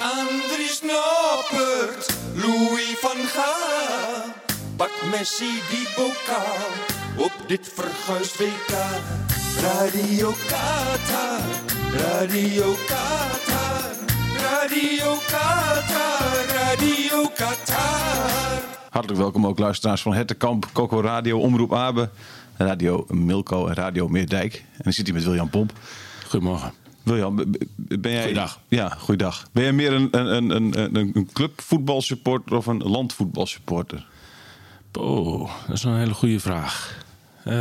Andries Noppert, Louis van Gaal. Pak Messi die bokaal op dit verguisd WK. Radio Qatar, Radio Qatar, Radio Qatar, Radio Qatar. Hartelijk welkom ook luisteraars van Hertenkamp, Coco Radio, Omroep Abe, Radio Milko en Radio Meerdijk. En ik zit hier met William Pomp. Goedemorgen. B- ben jij... Goeiedag. Ja, goeiedag. Ben jij meer een, een, een, een, een clubvoetbalsupporter of een landvoetbalsupporter? Oh, dat is een hele goede vraag. Eh,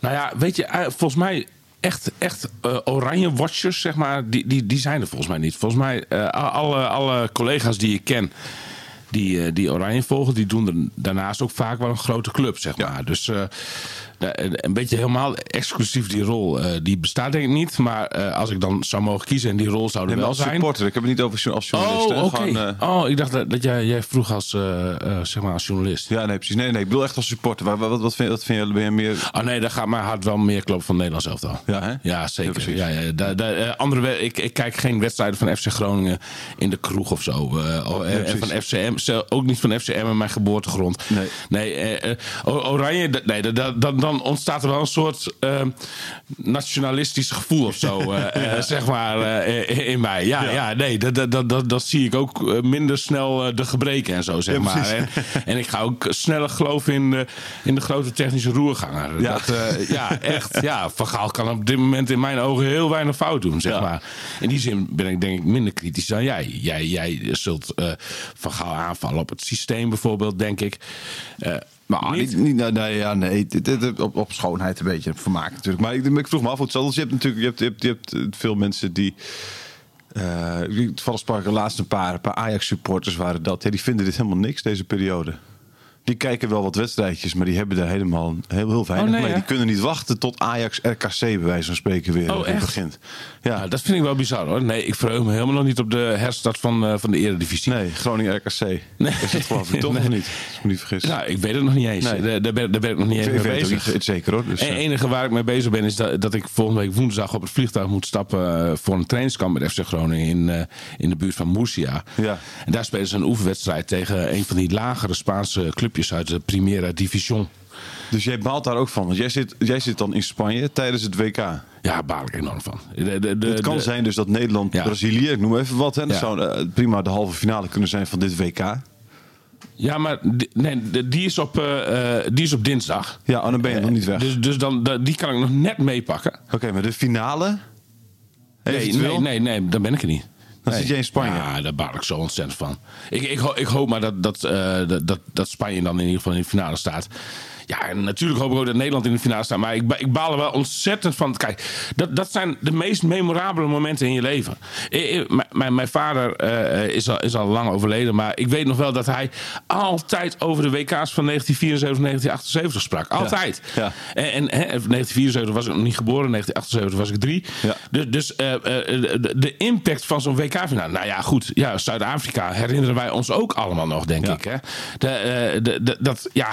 nou ja, weet je, eh, volgens mij echt, echt eh, oranje watchers, zeg maar, die, die, die zijn er volgens mij niet. Volgens mij, alle, alle collega's die ik ken, die, die oranje volgen, die doen er daarnaast ook vaak wel een grote club, zeg maar. Dus een beetje helemaal exclusief die rol, eh, die bestaat denk ik niet. Maar eh, als ik dan zou mogen kiezen en die rol zou er Nee, wel zijn... supporter, ik heb het niet over als journalist. Oh, oké. Gewoon, eh, Oh, ik dacht dat, dat jij, jij vroeg als, zeg maar als journalist. ja, nee, precies. Nee, nee, ik bedoel echt als supporter. Wat, wat, wat, vind, wat vind je, ben je meer... Oh nee, daar gaat mijn hart wel meer kloppen van Nederland zelf dan. Ja, hè? Ja, Ja, zeker. Ja, ja, Da- da- eh, andere, ik, ik kijk geen wedstrijden van FC Groningen in de kroeg of zo. oh, en van FCM, ook niet van FCM in mijn geboortegrond. Nee. nee eh, Oranje, dat- nee, dat- dat- dat- dan ontstaat er wel een soort eh, nationalistisch gevoel of zo, eh, eh, zeg maar, eh, in- mij. Ja, ja. nee, dat, dat, dat, dat, zie ik ook minder snel de gebreken en zo, zeg Ja, maar. En, en ik ga ook sneller geloven in, in de grote technische roerganger. Ja. Dat, ja, echt. Ja, Van Gaal kan op dit moment in mijn ogen heel weinig fout doen, zeg maar. In die zin ben ik denk ik minder kritisch dan jij. Jij, jij zult Van Gaal aanvallen op het systeem bijvoorbeeld, denk ik. Maar niet? niet, niet, nee, nee, ja, nee op, op schoonheid een beetje, vermaak natuurlijk. Maar ik, ik vroeg me af, want je hebt natuurlijk je hebt, je hebt, je hebt eh, veel mensen die... eh toevallig sprak er laatst een paar, een paar Ajax-supporters waren dat. Ja, die vinden dit helemaal niks, deze periode. Die kijken wel wat wedstrijdjes, maar die hebben daar helemaal heel, heel weinig Oh, nee, mee. Die kunnen niet wachten tot Ajax-RKC bij wijze van spreken weer, Oh, weer begint. Ja, Ja, dat vind ik wel bizar hoor. Nee, ik verheug me helemaal nog niet op de herstart van, eh, van de eredivisie. nee, Groningen-RKC. Nee. Is dat geloof ik toch Nee. nog niet? Als ik me niet vergis. Nou, ik weet het nog niet eens. Nee. Daar, daar, ben, daar ben ik nog niet eens mee bezig. zeker hoor. Dus, Het eh, enige waar ik mee bezig ben is dat, dat ik volgende week woensdag op het vliegtuig moet stappen eh, voor een trainingskamp met FC Groningen in, in de buurt van Murcia. Ja. En daar spelen ze een oefenwedstrijd tegen een van die lagere Spaanse clubjes uit de Primera Division. Dus jij baalt daar ook van. Want jij zit, jij zit dan in Spanje tijdens het WK. Ja, daar baal ik enorm van. De, de, de, het kan zijn dus dat Nederland, Ja. Brazilië, ik noem even wat. Hè, dat Ja. zou eh, prima de halve finale kunnen zijn van dit WK. Ja, Ja, maar die, nee, die, is op, eh, eh, die is op dinsdag. oh, dan ben je nog niet weg. Dus, dus dan, da- die kan ik nog net meepakken. Oké, maar de finale? Nee, nee, nee, nee, dan ben ik er niet. Dan zit jij in Spanje. Ja, daar baal ik zo ontzettend van. Ik, ik, ho- ik hoop maar dat, dat, eh, dat, dat, dat Spanje dan in ieder geval in de finale staat. Ja, en natuurlijk hoop ik ook dat Nederland in de finale staat. Maar ik, ik baal er wel ontzettend van. Kijk, dat, dat zijn de meest memorabele momenten in je leven. Mijn, mijn vader eh, is, al, is al lang overleden. Maar ik weet nog wel dat hij altijd over de WK's van 1974, 1978 sprak. Altijd. Ja. En, en hè, 1974 was ik nog niet geboren, 1978 was ik drie. Ja. Dus, dus eh, eh, de, de impact van zo'n WK-finale. Nou ja, goed. Ja, Zuid-Afrika herinneren wij ons ook allemaal nog, denk ik. Hè? De, de, de- dat, ja,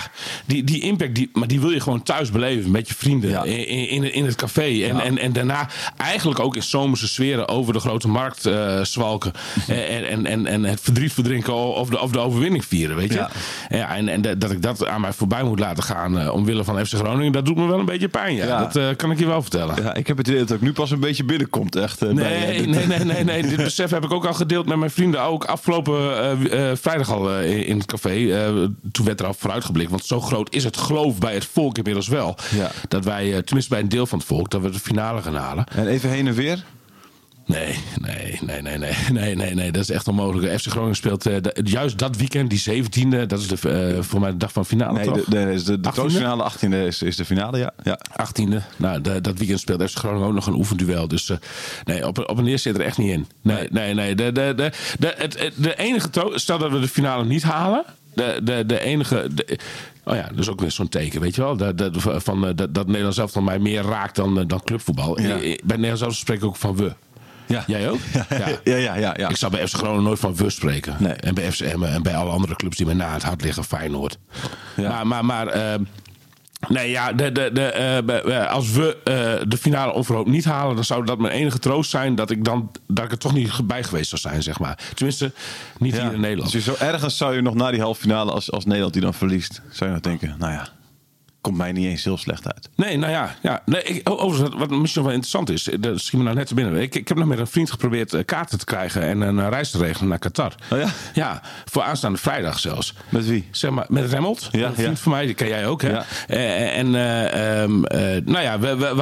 die, die impact, die, maar die wil je gewoon thuis beleven met je vrienden. Ja. In, in, in het café. En, Ja. en, en daarna eigenlijk ook in zomerse sferen over de grote markt eh, zwalken. en, en, en, en het verdriet verdrinken of de, of de overwinning vieren, weet je. Ja. Ja. en, en dat- ik dat aan mij voorbij moet laten gaan eh, omwille van FC Groningen, dat doet me wel een beetje pijn. Ja. Dat eh, kan ik je wel vertellen. Ja, ik heb het idee dat het ook nu pas een beetje binnenkomt. Echt, eh, bij, eh, Nee, nee, nee, nee, nee. Dit besef heb ik ook al gedeeld met mijn vrienden. Ook afgelopen eh, eh, vrijdag al eh, in- het café. Eh, toen werd er al vooruitgeblikt. Want zo groot is het geloof bij het volk inmiddels wel. Ja. Dat wij, eh, tenminste bij een deel van het volk, dat we de finale gaan halen. En even heen en weer. Nee, nee, nee, nee, nee, nee, nee, nee, dat is echt onmogelijk. FC Groningen speelt eh, juist dat weekend, die 17e, dat is de, eh, voor mij de dag van finale, Nee, toch? de, de, de, de 18e? troostfinale 18e is, is de finale, ja. ja. 18e. Nou, de- dat weekend speelt FC Groningen ook nog een oefenduel. Dus nee, op, op een neer zit er echt niet in. Nee, nee, nee. De, de, de, de, het, de enige stel dat we de finale niet halen. De, de, de enige. de- oh ja, dat is ook weer zo'n teken, weet je wel. Dat, dat, van, eh, dat, dat Nederland zelf van mij meer raakt dan, eh, dan clubvoetbal. Ja. Eh, Bij Nederland zelf spreek ik ook van we. Ja. Jij ook? Ja, ja, ja. ja, ja. Ik zou bij FC Groningen nooit van we spreken. Nee. En bij FCM en bij alle andere clubs die me na het hart liggen, Feyenoord. Ja. Maar, maar, maar ehm, nee, ja, de, de, de, eh, als we eh, de finale onverhoopt niet halen, dan zou dat mijn enige troost zijn dat ik dan dat ik er toch niet bij geweest zou zijn, zeg maar. Tenminste, niet Ja. hier in Nederland. Dus zo ergens zou je nog na die halve finale, als, als Nederland die dan verliest, zou je nog denken, nou ja, komt mij niet eens heel slecht uit. Nee, nou ja. ja. Nee, ik, o- overigens, wat, misschien nog wel interessant is, eh, dat schiet me nou net te binnen. Ik, ik heb nog met een vriend geprobeerd eh, kaarten te krijgen en een eh, reis te regelen naar Qatar. Oh ja? Ja, voor aanstaande vrijdag zelfs. Met wie? Zeg maar, met Remmelt. Ja, een vriend ja. van mij, die ken jij ook, hè? Ja. En, eh, ehm, eh, nou ja, we, we,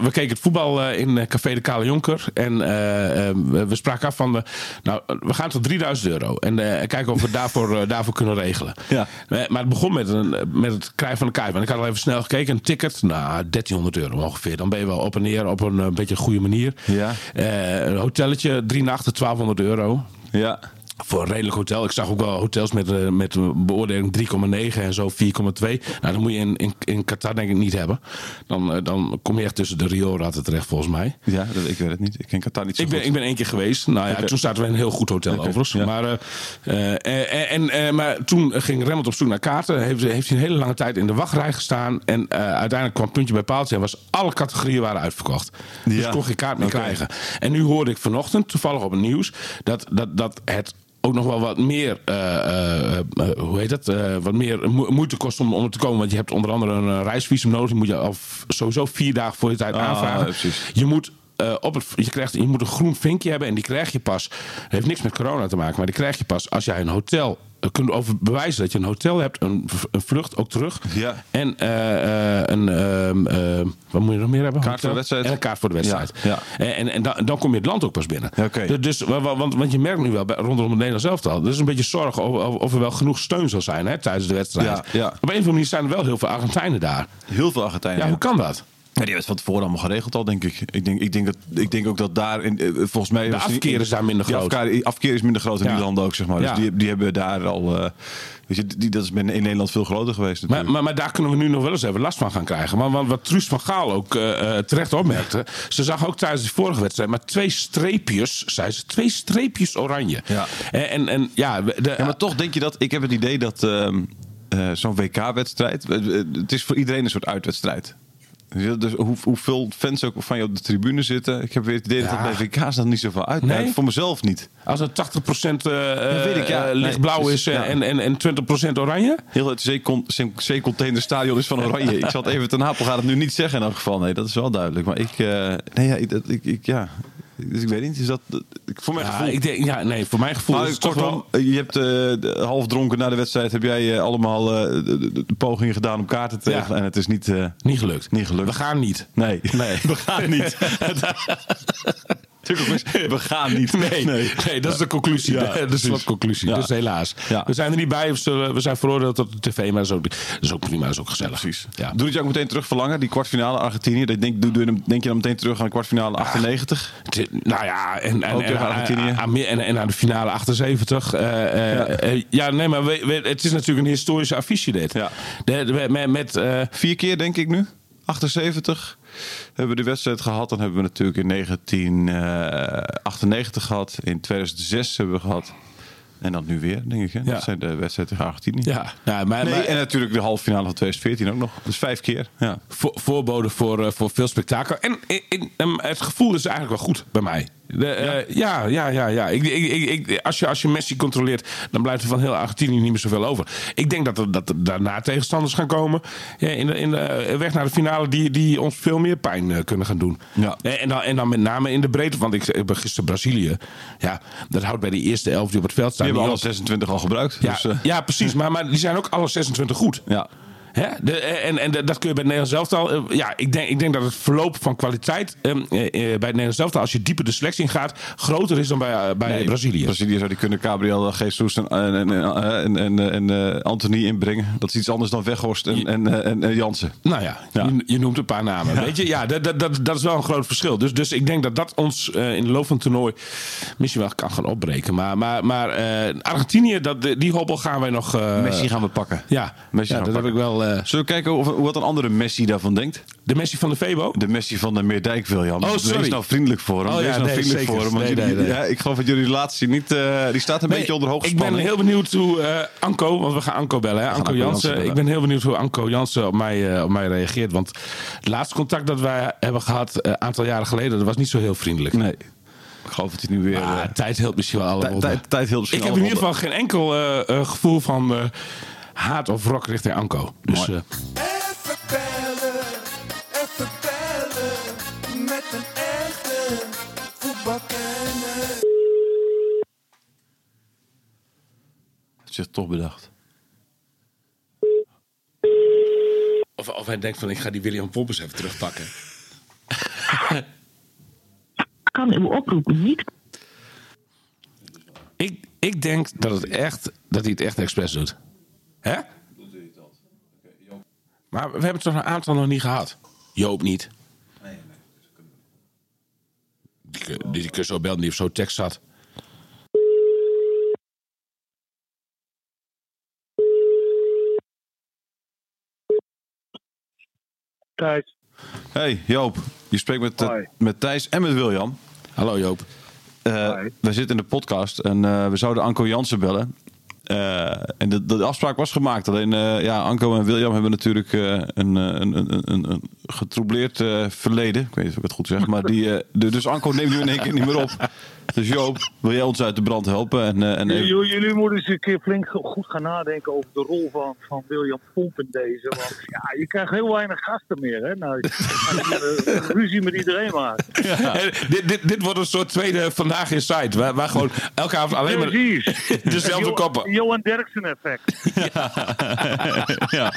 we, keken het voetbal in Café de Kale Jonker. En eh, ehm, we, spraken af van, de, nou, we gaan tot 3000 euro. En kijken of we daarvoor, daarvoor kunnen regelen. Ja. Maar het begon met, een, met het krijgen van een kaart. Ik had al even snel gekeken. Een ticket, nou, 1300 euro ongeveer. Dan ben je wel op en neer op een, eh, beetje goede manier. Ja. Eh, een hotelletje, drie nachten, 1200 euro Ja. Voor een redelijk hotel. Ik zag ook wel hotels met, eh, met een beoordeling 3,9 en zo 4,2. Nou, dat moet je in, in, in Qatar denk ik niet hebben. Dan, eh, dan kom je echt tussen de rioolratten terecht volgens mij. Ja, dat, ik weet het niet. Ik ken Qatar niet zo Ik ben, goed. ik ben één keer geweest. Nou ja, toen zaten we in een heel goed hotel overigens. ja. Maar, eh, en, eh, maar toen ging Remmelt op zoek naar kaarten. Heeft, heeft hij een hele lange tijd in de wachtrij gestaan. En uiteindelijk kwam puntje bij paaltje. En was alle categorieën waren uitverkocht. Dus kon geen kaart meer krijgen. En nu hoorde ik vanochtend, toevallig op het nieuws... dat, dat, dat het ook nog wel wat meer, eh, eh, eh, hoe heet dat, wat meer mo- moeite kost om, om er te komen. Want je hebt onder andere een reisvisum nodig. Die moet je al sowieso vier dagen voor je tijd Ah, aanvragen. Je moet, eh, op het, je, krijgt, je moet een groen vinkje hebben en die krijg je pas. Dat heeft niks met corona te maken, maar die krijg je pas als jij een hotel eh, kunt over bewijzen dat je een hotel hebt, een, vlucht ook terug. Ja. En eh, een, ehm, eh, wat moet je nog meer hebben? Kaart voor de wedstrijd. En een kaart voor de wedstrijd. Ja, En, en, en dan, dan kom je het land ook pas binnen. Oké. Dus, dus, wa- wa- want, want je merkt nu wel rondom het Nederlands elftal. Er is een beetje zorg over, of er wel genoeg steun zal zijn hè, tijdens de wedstrijd. Ja, ja. Op een of andere manier zijn er wel heel veel Argentijnen daar. Heel veel Argentijnen. Ja. hoe kan dat? Ja, die hebben het van tevoren allemaal geregeld al, denk ik. Ik denk, ik denk, dat, ik denk ook dat daar, in, eh, volgens mij... De afkeer is daar minder groot. afkeer, afkeer is minder groot in Ja. die landen ook, zeg maar. Dus Ja. die, die hebben daar al... eh, weet je, die, dat is in Nederland veel groter geweest Maar, natuurlijk. maar, maar daar kunnen we nu nog wel eens even last van gaan krijgen. Want, want wat Truus van Gaal ook eh, terecht opmerkte. Ze zag ook tijdens de vorige wedstrijd maar twee streepjes, zei ze, twee streepjes oranje. Ja. En, en, en ja, de, Ja, maar toch denk je dat... Ik heb het idee dat ehm, eh, zo'n WK-wedstrijd... Het is voor iedereen een soort uitwedstrijd. Dus hoe, hoeveel fans ook van je op de tribune zitten. Ik heb weer het idee dat dat bij WK's dan niet zoveel uit. Nee? Voor mezelf niet. als het 80% eh weet ik, ja. eh, lichtblauw Nee, is eh, ja. en, en, en 20% oranje. Heel het zeecon- zee- zeecontainerstadion is van oranje. ik zat even ten Apel gaat het nu niet zeggen in elk geval. Nee, dat is wel duidelijk. Maar ik, nee, ja, ik, dat- ik, ik- ja. Dus ik weet niet. Is dat, ik, voor mijn Ja, gevoel. ik denk, ja, nee, voor mijn gevoel Maar is kortom, wel... je hebt de- half dronken na de wedstrijd. Heb jij eh, allemaal de, de- de pogingen gedaan om kaarten te Ja. regelen. En het is niet, Niet gelukt. niet gelukt. We gaan niet. Nee. Nee. we gaan niet. We gaan niet. Nee, nee. dat is de conclusie. Ja, dat is de. Ja. Dus helaas. Ja. We zijn er niet bij. We, zullen- we zijn veroordeeld tot de tv, maar dat is ook, dat is ook prima. Dat is ook gezellig. Precies. Doe het je ook meteen terug verlangen, die kwartfinale Argentinië. Denk, doe, doe, je- denk je dan meteen terug aan de kwartfinale 98? Het- Nou ja, en, en, Ook Argentinië? en, en aan de finale 78. eh, eh, Ja. eh, ja, nee, maar we- we- het is natuurlijk een historische affiche dit. Ja. De, de- met, met, Vier keer denk ik nu. 78 hebben we de wedstrijd gehad. Dan hebben we natuurlijk in 1998 gehad. In 2006 hebben we gehad. En dan nu weer, denk ik. Hè? Ja. Dat zijn de wedstrijden tegen Argentinië. ja, ja, maar, Nee, maar- en natuurlijk de halve finale van 2014 ook nog. Dus vijf keer. Ja. voor, voorbode voor, eh, voor veel spektakel. En em, het gevoel is eigenlijk wel goed bij mij. De, eh, ja, ja, ja. ja. Ik, ik, ik, als, je, als je Messi controleert, dan blijft er van heel Argentinië niet meer zoveel over. Ik denk dat er, dat er daarna tegenstanders gaan komen ja, in, de, in de eh, weg naar de finale die, die ons veel meer pijn eh, kunnen gaan doen. Ja. En, dan, en dan met name in de breedte. Want ik, ik ben gisteren Brazilië. Ja, dat houdt bij de eerste elf die op het veld staan. Die hebben alle op. 26 al gebruikt. Ja, Dus, ja, precies. Maar, maar die zijn ook alle 26 goed. ja. Hè? De, en, en dat kun je bij het Nederlands elftal. eh, ja, ik denk, ik denk dat het verloop van kwaliteit ehm, eh, eh, bij het Nederlands elftal, als je dieper de selectie in gaat, groter is dan bij, eh, bij Nee, Brazilië. Brazilië zou die kunnen Gabriel Jesus en, en, en, en, en, en, eh, Anthony inbrengen. Dat is iets anders dan Weghorst en, en, eh, en, en Jansen. Nou ja, Ja. Je, je noemt een paar namen. Weet je, ja, dat, dat, dat, dat is wel een groot verschil. Dus, dus ik denk dat dat ons eh, in de loop van het toernooi misschien wel kan gaan opbreken. Maar, maar, maar eh, Argentinië, dat, die hobbel gaan wij nog. eh, Messi gaan we pakken. Ja, Messi ja dat heb ik pakken. Wel. eh, Zullen we kijken of, hoe wat een andere Messi daarvan denkt? de Messi van de Febo. De Messi van de Meerdijk, William. Oh, sorry. Wees nou vriendelijk voor hem. Oh, Wees ja, nou nee, vriendelijk zeker. voor hem. Nee, jullie- nee. Ja, ik geloof dat jullie relatie niet... eh, die staat een beetje onder hoge ik ben heel benieuwd hoe eh, Anko, want we gaan Anko bellen. Hè? Anko, Anko Jansen. Ik ben heel benieuwd hoe Anko Jansen op mij, op mij reageert. Want het laatste contact dat wij hebben gehad, een aantal jaren geleden, dat was niet zo heel vriendelijk. Nee. Ik geloof dat hij nu weer... Tijd helpt misschien wel alle tijd- wonden. tijd- tijd heel misschien Ik heb in ieder geval geen enkel gevoel van haat of wrok richting Anko. Dus Mooi. eh, Even bellen, even bellen met een echte voetbalkenner. Het zich toch bedacht. of, of hij denkt van ik ga die William Poppers even terugpakken. kan uw oproep niet Ik, ik denk dat, het echt, dat hij het echt expres doet. Hè? Maar we hebben het toch een aantal nog niet gehad? Joop niet. Die, kun- die, die kun je zo bellen, die heeft zo'n tekst zat. Thijs. Hey Joop, je spreekt met, eh, met Thijs en met William. Hallo Joop. Eh, Hoi. we zitten in de podcast en eh, we zouden Anko Jansen bellen. Eh, en de, de afspraak was gemaakt. Alleen eh, ja, Anko en William hebben natuurlijk eh, een, een, een, een, een getroubleerd verleden. Ik weet niet of ik het goed zeg. Maar die, eh, de- dus Anko neemt nu in één keer niet meer op. Dus Joop, wil jij ons uit de brand helpen? En, eh, en even- Jullie, jullie moeten eens een keer flink goed gaan nadenken over de rol van, van William Pomp in deze. Want ja, je krijgt heel weinig gasten meer. Hè? Nou, je ruzie met iedereen maken. Eh, dit, dit, dit wordt een soort tweede Vandaag in Site. Waar, waar gewoon elke avond alleen maar Precies. dezelfde koppen. Johan Derksen effect. ja.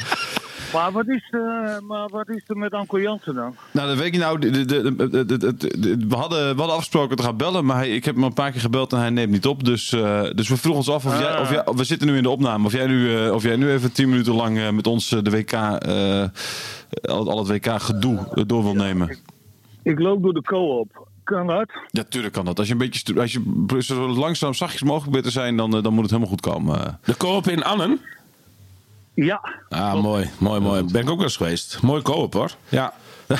Maar wat, is, eh, maar wat is er met Anko Jansen dan? Nou, dat weet je nou. de- de- de- we, hadden, we hadden afgesproken te gaan bellen, maar hij, ik heb hem een paar keer gebeld en hij neemt niet op. Dus, eh, dus we vroegen ons af of, jij, of jij, we zitten nu in de opname, of jij nu, eh, of jij nu even tien minuten lang met ons de WK, al, al het WK gedoe door wil nemen. Ik loop door de co-op. Kan dat? Ja, tuurlijk kan dat. Als je een beetje, als je zo langzaam zachtjes mogelijk bent te zijn, dan, eh, dan moet het helemaal goed komen. De koop in Annen. Ja. Ah, mooi, mooi, mooi. Ben ik ook wel eens geweest. Mooi koop hoor. Ja.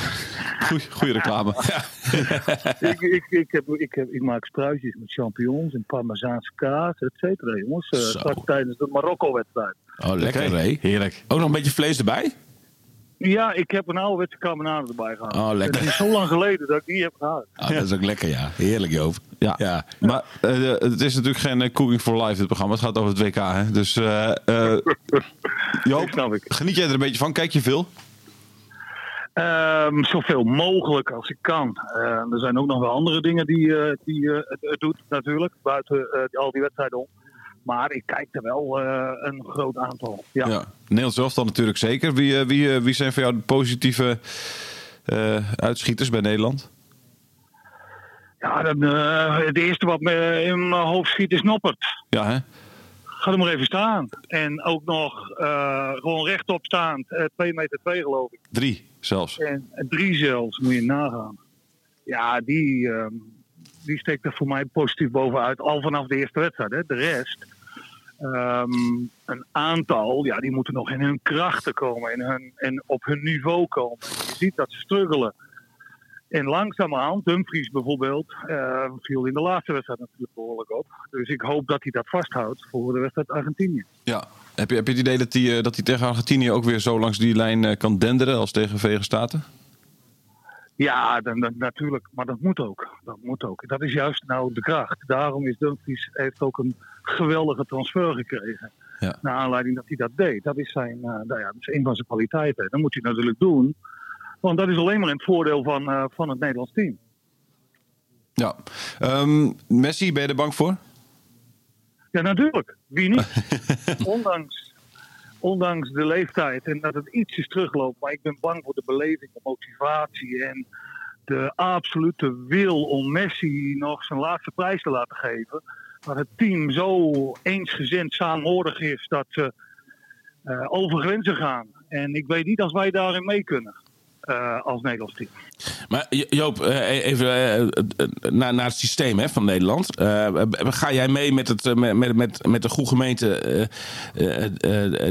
Goeie, goeie reclame. ik, ik, ik, heb, ik, heb, ik maak spruitjes met champignons en parmezaanse kaas, et cetera, jongens. Eh, Zo. straks tijdens de Marokko-wedstrijd. Oh, lekker. Heerlijk. Ook nog een beetje vlees erbij? Ja, ik heb een ouderwetse carbonade erbij gehad. Oh, lekker. Het is zo lang geleden dat ik die heb gehad. Ah, dat is ook lekker, ja. Heerlijk, Joop. Ja. ja. Maar eh, het is natuurlijk geen eh, Cooking for Life, dit programma. Het gaat over het WK, hè? Dus eh eh, Joop, snap ik. geniet jij er een beetje van? Kijk je veel? Ehm, zoveel mogelijk als ik kan. Eh, er zijn ook nog wel andere dingen die, eh, die eh, het, het doet, natuurlijk. Buiten eh, al die wedstrijden om. Maar ik kijk er wel eh, een groot aantal. Ja. Ja. Nederland zelf dan natuurlijk zeker. Wie, eh, wie, eh, wie zijn voor jou de positieve uitschieters bij Nederland? Ja, dan, het eerste wat me in mijn hoofd schiet is Noppert. Ja, hè? Ga er maar even staan. En ook nog gewoon rechtop staand. eh 2 meter 2 geloof ik. Drie zelfs. En, drie zelfs, moet je nagaan. Ja, die, ehm, die steekt er voor mij positief bovenuit. Al vanaf de eerste wedstrijd. Hè. De rest, ehm, een aantal, ja, die moeten nog in hun krachten komen. In hun, en op hun niveau komen. Je ziet dat ze struggelen. En langzamerhand, Dumfries bijvoorbeeld, eh, viel in de laatste wedstrijd natuurlijk behoorlijk op. Dus ik hoop dat hij dat vasthoudt voor de wedstrijd Argentinië. Ja. Heb je, heb je het idee dat hij, eh, dat hij tegen Argentinië ook weer zo langs die lijn eh, kan denderen als tegen Verenigde Staten? Ja, dan, dan- natuurlijk. Maar dat moet ook. Dat moet ook. Dat is juist nou de kracht. Daarom is Dumfries heeft ook een geweldige transfer gekregen. Ja. Naar aanleiding dat hij dat deed. Dat is, zijn, eh, nou ja, dat is een van zijn kwaliteiten. Dat moet hij natuurlijk doen. Want dat is alleen maar in het voordeel van, eh, van het Nederlands team. Ja. Ehm, Messi, ben je er bang voor? Ja, natuurlijk. Wie niet? ondanks, ondanks de leeftijd en dat het ietsjes terugloopt. Maar ik ben bang voor de beleving, de motivatie en de absolute wil om Messi nog zijn laatste prijs te laten geven. Dat het team zo eensgezind saamhorig is dat ze eh, over grenzen gaan. En ik weet niet als wij daarin mee kunnen eh, als Nederlands team. Maar Jo- Joop, eh, even eh, naar, naar het systeem hè, van Nederland. Ga jij mee met, het, met, met, met, de goede gemeente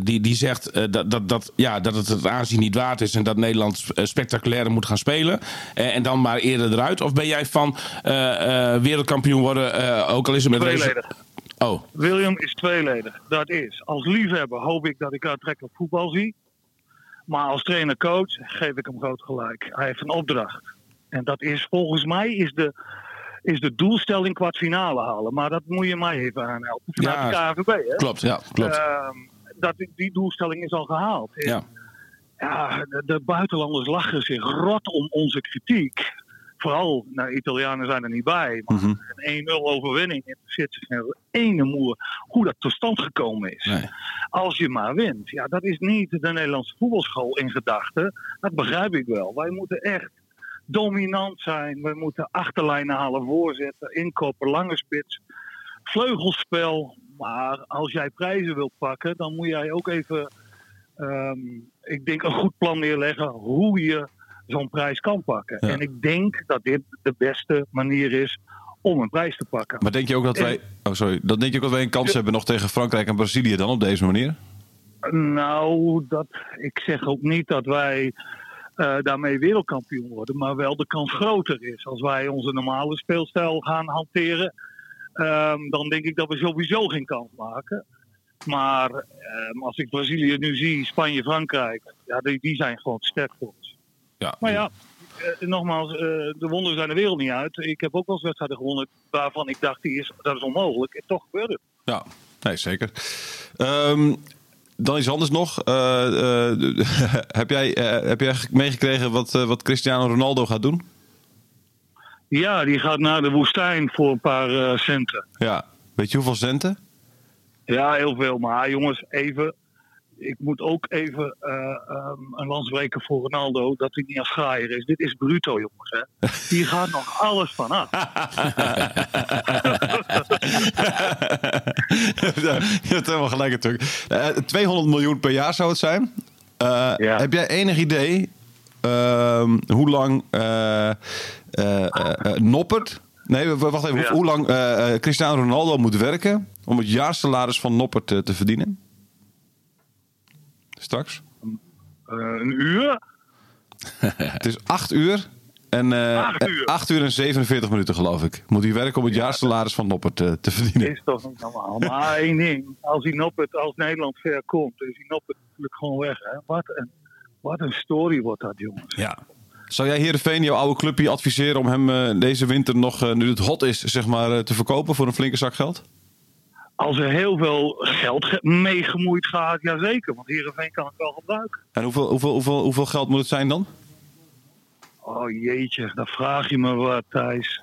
die, die zegt dat, dat, dat, ja, dat het het aanzien niet waard is en dat Nederland spectaculairder moet gaan spelen en dan maar eerder eruit? Of ben jij van wereldkampioen worden, ook al is het met Tweeledig. Oh, William is tweeledig. Dat is. Als liefhebber hoop ik dat ik aantrekkelijk voetbal zie. Maar als trainer-coach geef ik hem groot gelijk. Hij heeft een opdracht. En dat is volgens mij is de, is de doelstelling kwartfinale halen. Maar dat moet je mij even aanhelpen. Vanuit Ja, de KNVB, hè? klopt. Ja, klopt. Ehm, dat, die doelstelling is al gehaald. Ja. ja, de, de buitenlanders lachen zich rot om onze kritiek. Vooral, nou, Italianen zijn er niet bij. Maar Mhm. een 1-0 overwinning interesseert zich geen ene moer hoe dat tot stand gekomen is. Nee. Als je maar wint. Ja, dat is niet de Nederlandse voetbalschool in gedachten. Dat begrijp ik wel. Wij moeten echt dominant zijn. We moeten achterlijnen halen, voorzetten, inkopen, lange spits, vleugelspel. Maar als jij prijzen wilt pakken, dan moet jij ook even, ehm, ik denk, een goed plan neerleggen hoe je zo'n prijs kan pakken. Ja. En ik denk dat dit de beste manier is om een prijs te pakken. Maar denk je ook dat wij, oh sorry, dan denk je ook dat wij een kans hebben nog tegen Frankrijk en Brazilië dan op deze manier? Nou, dat, ik zeg ook niet dat wij eh, daarmee wereldkampioen worden, maar wel de kans groter is. Als wij onze normale speelstijl gaan hanteren, ehm, dan denk ik dat we sowieso geen kans maken. Maar ehm, als ik Brazilië nu zie, Spanje, Frankrijk, ja, die, die zijn gewoon te sterk voor ons. Ja. Maar ja, eh, nogmaals, eh, de wonderen zijn de wereld niet uit. Ik heb ook wel eens wedstrijden gewonnen waarvan ik dacht, die is, dat is onmogelijk. En toch gebeurde het. Ja, nee, zeker. Ehm, dan iets anders nog. Eh, heb, jij, heb jij meegekregen wat, wat Cristiano Ronaldo gaat doen? Ja, die gaat naar de woestijn voor een paar centen. Ja. Weet je hoeveel centen? Ja, heel veel. Maar jongens, even. Ik moet ook even eh, ehm, een lans breken voor Ronaldo. Dat hij niet als graaier is. Dit is bruto, jongens. Hè. Hier gaat nog alles van af. je hebt helemaal gelijk natuurlijk. Eh, 200 miljoen per jaar zou het zijn. Eh, Ja. Heb jij enig idee ehm, hoe lang eh, eh, eh, eh, Noppert... Nee, wacht even. Ja. Hoe lang eh, eh, Cristiano Ronaldo moet werken om het jaarsalaris van Noppert eh, te verdienen? Straks. Eh, een uur? Het is 8 uur. En, eh, Acht uur. eh, acht uur en 47 minuten, geloof ik. Moet hij werken om het jaarsalaris van Noppert eh, te verdienen. Is toch niet normaal. Maar één ding. Als hij Noppert als Nederland ver komt, is hij Noppert natuurlijk gewoon weg. Hè. Wat, een, wat een story wordt dat, jongens. Ja. Zou jij Heerenveen, jouw oude clubje, adviseren om hem deze winter nog, nu het hot is, zeg maar, te verkopen voor een flinke zak geld? Als er heel veel geld ge- mee gemoeid gaat, jazeker. Want Heerenveen kan het wel gebruiken. En hoeveel, hoeveel, hoeveel, hoeveel geld moet het zijn dan? Oh jeetje, dan vraag je me wat, Thijs.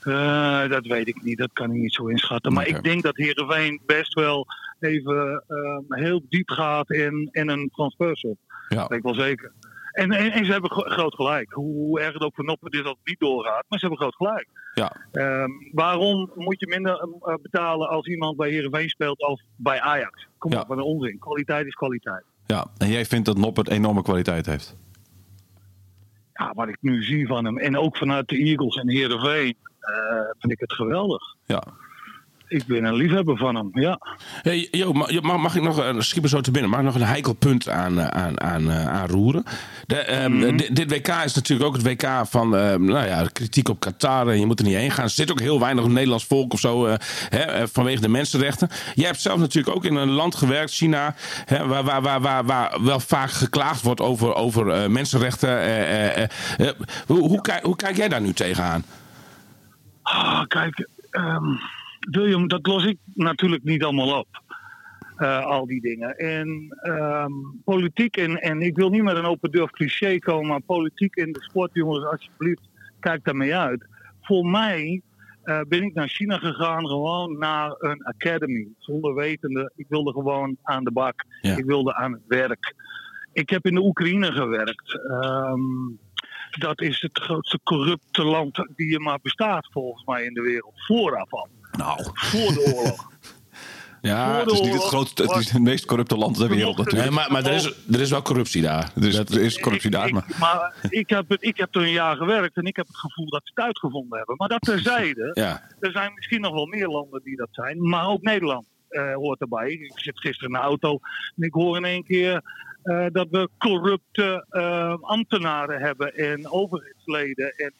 Eh, dat weet ik niet, dat kan ik niet zo inschatten. Maar ik denk dat Heerenveen best wel even ehm, heel diep gaat in, in een transfersom. Ja. Dat weet ik wel zeker. En, en, en ze hebben gro- groot gelijk. Hoe, erg het ook voor Noppen is dat het niet doorgaat. Maar ze hebben groot gelijk. Ja. Ehm, waarom moet je minder eh, betalen als iemand bij Heerenveen speelt als bij Ajax? Kom Ja. op, wat een onzin. Kwaliteit is kwaliteit. ja. En jij vindt dat Noppert enorme kwaliteit heeft? ja, wat ik nu zie van hem. En ook vanuit de Eagles en Heerenveen. eh vind ik het geweldig. Ja. Ik ben een liefhebber van hem, ja. Hey, ma- mag, mag ik nog, me zo te binnen, mag ik nog een heikel punt aan, eh, aan, aan, eh, aanroeren? De, ehm, di- dit WK is natuurlijk ook het WK van ehm, nou ja, kritiek op Qatar. En je moet er niet heen gaan. Er zit ook heel weinig Nederlands volk of zo eh, hè, eh, vanwege de mensenrechten. Jij hebt zelf natuurlijk ook in een land gewerkt, China, hè, waar, waar, waar, waar, waar wel vaak geklaagd wordt over, over eh, mensenrechten. eh, eh, eh, eh, hoe, hoe, kijk, hoe kijk jij daar nu tegenaan? Ah, kijk, ehm, William, dat los ik natuurlijk niet allemaal op. Eh, al die dingen. En ehm, politiek, en, en ik wil niet met een open deur cliché komen, maar politiek in de sport, jongens, alsjeblieft, kijk daarmee uit. Voor mij eh, ben ik naar China gegaan, gewoon naar een academy. Zonder wetende, ik wilde gewoon aan de bak. Ja. Ik wilde aan het werk. Ik heb in de Oekraïne gewerkt. Ehm, dat is het grootste corrupte land die er maar bestaat, volgens mij, in de wereld. Vooraf al. Nou, Voor de oorlog. Ja, het is niet het grootste, het is het meest corrupte land ter wereld nee, natuurlijk. maar, maar er, is, er is wel corruptie daar. Er is, Dat- er is corruptie Ik- daar, ik- maar... maar ik heb, ik heb er een jaar gewerkt en ik heb het gevoel dat ze het uitgevonden hebben. Maar dat terzijde, ja. er zijn misschien nog wel meer landen die dat zijn. Maar ook Nederland eh, hoort erbij. Ik zit gisteren in de auto en ik hoor in één keer eh, dat we corrupte eh, ambtenaren hebben en overheidsleden en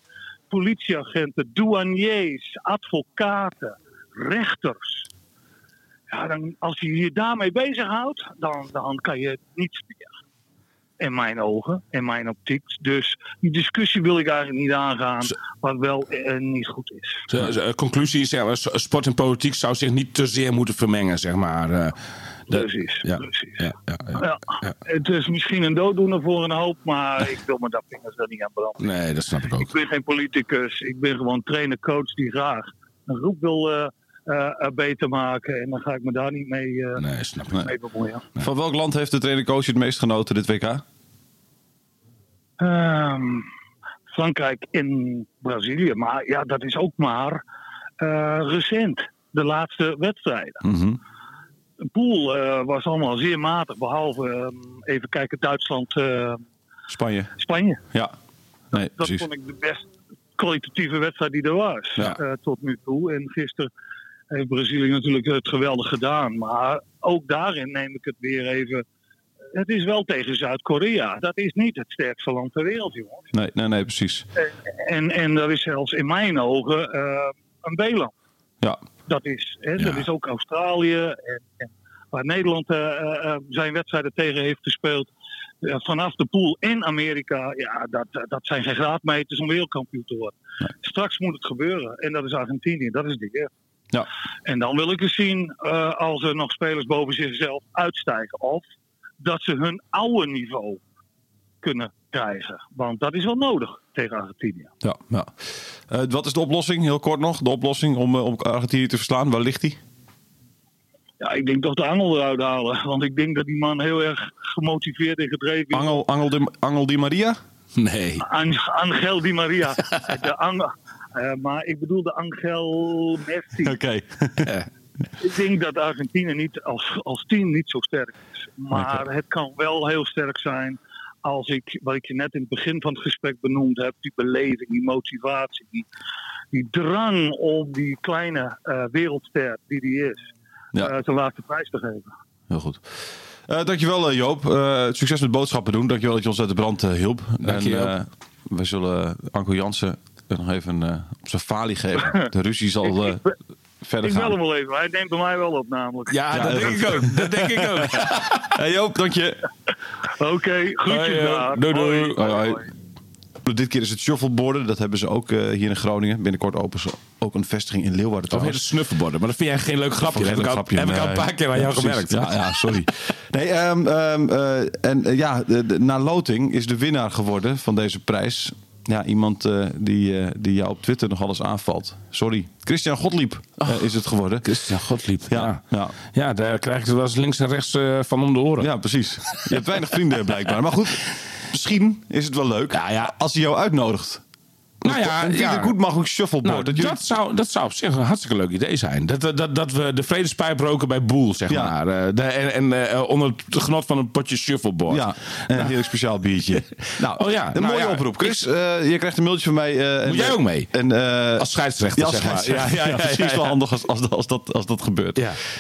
politieagenten, douaniers, advocaten, rechters. Ja, dan, als je je daarmee bezighoudt, dan, dan kan je niets meer. In mijn ogen, in mijn optiek. Dus die discussie wil ik eigenlijk niet aangaan, wat wel eh, niet goed is. De, de conclusie is, ja, sport en politiek zou zich niet te zeer moeten vermengen, zeg maar. Precies, ja, precies. ja, ja, ja. Ja, Ja. Het is misschien een dooddoener voor een hoop, maar ik wil me daar vingers er niet aan branden. Nee, dat snap ik ook. Ik ben geen politicus, ik ben gewoon trainer, coach die graag een groep wil eh, eh, eh, beter maken. En dan ga ik me daar niet mee, eh, Nee, snap ik. mee bemoeien. Van welk land heeft de trainer-coach het meest genoten dit WK? Ehm, Frankrijk en Brazilië, maar ja, dat is ook maar eh, recent. De laatste wedstrijden. Mhm. De pool eh, was allemaal zeer matig, behalve ehm, even kijken Duitsland, eh, Spanje. Spanje. Ja. Nee, Dat precies. vond ik de best kwalitatieve wedstrijd die er was Ja. eh, tot nu toe. En gisteren heeft Brazilië natuurlijk het geweldig gedaan. Maar ook daarin neem ik het weer even. Het is wel tegen Zuid-Korea. Dat is niet het sterkste land ter wereld, jongens. Nee, nee, nee, precies. En, en dat is zelfs in mijn ogen eh, een B-land. Ja. Dat is, hè, Ja. dat is ook Australië. En, en waar Nederland eh, eh, eh, zijn wedstrijden tegen heeft gespeeld. vanaf de pool in Amerika. Ja, dat, dat zijn geen graadmeters om wereldkampioen te worden. Straks moet het gebeuren. En dat is Argentinië. Dat is de eer. Ja. En dan wil ik eens zien als er nog spelers boven zichzelf uitstijgen. Of dat ze hun oude niveau kunnen krijgen. Want dat is wel nodig tegen Argentinië. Ja, ja. Eh, wat is de oplossing? Heel kort nog. De oplossing om, eh, om Argentinië te verslaan. Waar ligt die? Ja, ik denk toch de angel eruit halen. Want ik denk dat die man heel erg gemotiveerd en gedreven is. Angel, Angel, de, Angel Di Maria? Nee. An- Angel Di Maria. de Ang- eh, maar ik bedoel de Angel Messi. Oké. Ik denk dat Argentinië niet als, als team niet zo sterk is. Maar het kan wel heel sterk zijn als ik, wat ik je net in het begin van het gesprek benoemd heb, die beleving, die motivatie, die, die drang om die kleine eh, wereldster die die is, Ja. eh, zijn laatste prijs te geven. Heel goed. Eh, dankjewel eh, Joop. Eh, succes met boodschappen doen. Dankjewel dat je ons uit de brand hielp. Dank je, eh, wij zullen Anko Jansen nog even eh, op zijn falie geven. De ruzie zal eh, verder Ik bel hem gaan. wel even, hij neemt bij mij wel op namelijk. Ja, Ja, dat dat denk ik ook. Dat denk ik ook. Hey Joop, dank je. Oké, groetjes Hoi, Joop. daar. Doei, doei. Hoi, Hoi, hoi. hoi. Dit keer is het shuffleboarden. Dat hebben ze ook eh, hier in Groningen. Binnenkort openen ze ook een vestiging in Leeuwarden. Of het snuffelborden. Maar dat vind jij geen leuk grapje. Dat ik heb, ik al, heb ik al een paar keer aan jou Ja, gemerkt. Ja, ja, sorry. Nee, ehm, ehm, eh, en eh, ja, de, de- na loting is de winnaar geworden van deze prijs. Ja, iemand eh, die, eh, die jou op Twitter nog alles aanvalt. Sorry. Christian Gottlieb eh, is het geworden. Christian Gottlieb. Ja. Ja, Ja. daar krijg ik wel eens links en rechts van om de oren. Ja, precies. Je hebt weinig vrienden blijkbaar. Maar goed, misschien is het wel leuk Ja, ja. als hij jou uitnodigt. Nou ja, Een ja. goed mag ook shuffleboard. Nou, dat zou, dat zou op zich een hartstikke leuk idee zijn. Dat, dat, dat, dat we de vredespijp roken bij Boel, zeg Ja. maar. Eh, de, en eh, onder het genot van een potje shuffleboard. Ja, en een heel speciaal biertje. nou, Oh ja, een nou mooie ja, oproep. Chris, eh, je krijgt een mailtje van mij. eh, en, Moet jij ook mee? En, Als scheidsrechter, als zeg maar. Ja, ja, het wel handig als, als, als, dat, als dat gebeurt.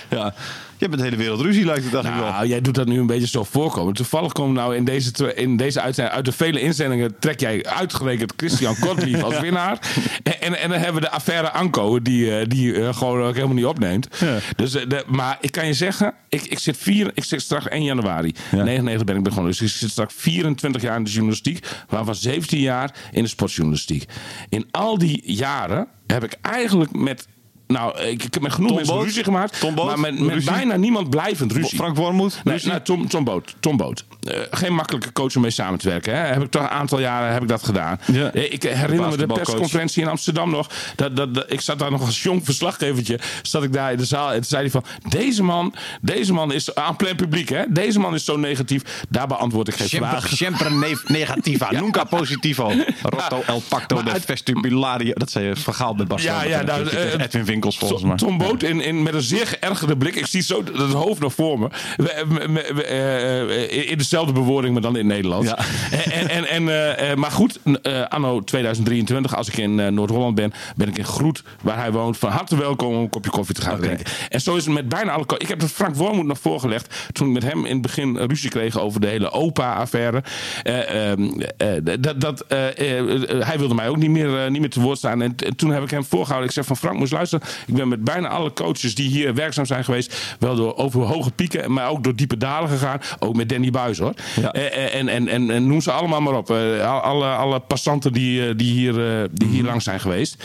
Ja. Hebt met de hele wereld ruzie, lijkt het eigenlijk wel. Nou, jij doet dat nu een beetje zo voorkomen. Toevallig komt nou in deze, in deze uitzending, uit de vele inzendingen, trek jij uitgerekend Christian Kortlief als winnaar. En, en, en dan hebben we de affaire Anko, die, eh, die eh, gewoon ook helemaal niet opneemt. Dus, eh, de, maar ik kan je zeggen, ik, ik, zit vier, ik zit straks 1 januari. 99 ben ik begonnen. Dus ik zit straks 24 jaar in de journalistiek, waarvan 17 jaar in de sportjournalistiek. In al die jaren heb ik eigenlijk met. Nou, ik, ik heb met genoeg Tom mensen Boot? ruzie gemaakt. Maar met, met Ruzie? bijna niemand blijvend ruzie. Frank Wormoed? Nee, ruzie? nou, Tom, Tom Boot. Tom Boot. Eh, geen makkelijke coach om mee samen te werken. Hè. Heb ik toch een aantal jaren heb ik dat gedaan. Ja. Eh, Ik herinner me de persconferentie in Amsterdam nog. Dat, dat, dat- ik zat daar nog als jong verslaggevertje. Zat ik daar in de zaal. En toen zei hij van... Deze man, deze man is aan plein publiek. Hè? Deze man is zo negatief. Daar beantwoord ik geen vragen. sempre ne- negativa, nunca positivo. Rotto el pacto de uit- vestibulario. Dat zei je verhaal bij Bas. Ja, ja, nou, eh, Edwin Winkels volgens mij. Tom Boot in, in, met een zeer geërgerde blik. Ik zie zo het hoofd nog voor me. We- we- we- we- eh, eh, in dezelfde bewoording, maar dan in het Nederlands. Ja. En, en, en, eh, eh, maar goed, eh, anno 2023, als ik in Noord-Holland ben, ben ik in Groet, waar hij woont. Van harte welkom om een kopje koffie te gaan drinken. En zo is het met bijna alle... Ik heb het Frank Wormoed nog voorgelegd. Toen ik met hem in het begin ruzie kreeg over de hele OPA-affaire. Eh, ehm, eh, dat, dat, hij wilde mij ook niet meer, niet meer te woord staan. En toen heb ik hem voorgehouden. Ik zeg van Frank, moest luisteren. Ik ben met bijna alle coaches die hier werkzaam zijn geweest... wel door over hoge pieken, maar ook door diepe dalen gegaan. Ook met Danny Buis, hoor. Ja. Eh, eh, en, en, en, en noem ze allemaal maar op. Eh, al- alle, alle passanten die, die, hier, die hier langs zijn geweest.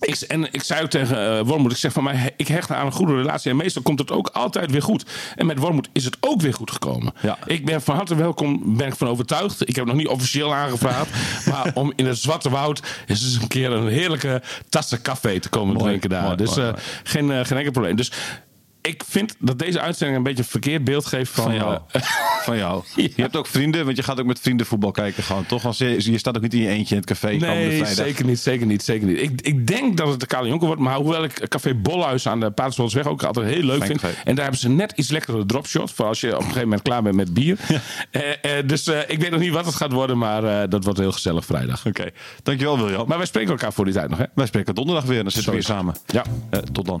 Ik, en ik zei ook tegen eh, Wormoed, ik zeg van mij, ik hecht aan een goede relatie. En meestal komt het ook altijd weer goed. En met Wormoed is het ook weer goed gekomen. Ja. Ik ben van harte welkom, ben ik van overtuigd. Ik heb nog niet officieel aangevraagd. maar om in het Zwarte Woud eens eens een keer een heerlijke tassen café te komen Mooi, drinken daar. mooi, dus mooi. Geen, geen enkel probleem. Dus ik vind dat deze uitzending een beetje een verkeerd beeld geeft van... Van jou. eh, Van jou. Ja. Je hebt ook vrienden, want je gaat ook met vrienden voetbal kijken gewoon, toch? Als je, je staat ook niet in je eentje in het café Nee, zeker niet, zeker niet, zeker niet. Ik, ik denk dat het de Kale Jonker wordt, maar hoewel ik Café Bolhuis aan de Paterswoldsweg ook altijd heel leuk Fijn vind. café. En daar hebben ze net iets lekkere dropshot voor als je op een gegeven moment klaar bent met bier. Eh, eh, dus eh, ik weet nog niet wat het gaat worden, maar eh, dat wordt heel gezellig vrijdag. Oké, dankjewel William. Maar wij spreken elkaar voor die tijd nog, hè? Wij spreken donderdag weer en dan zitten we weer samen. Ja. Eh, tot dan.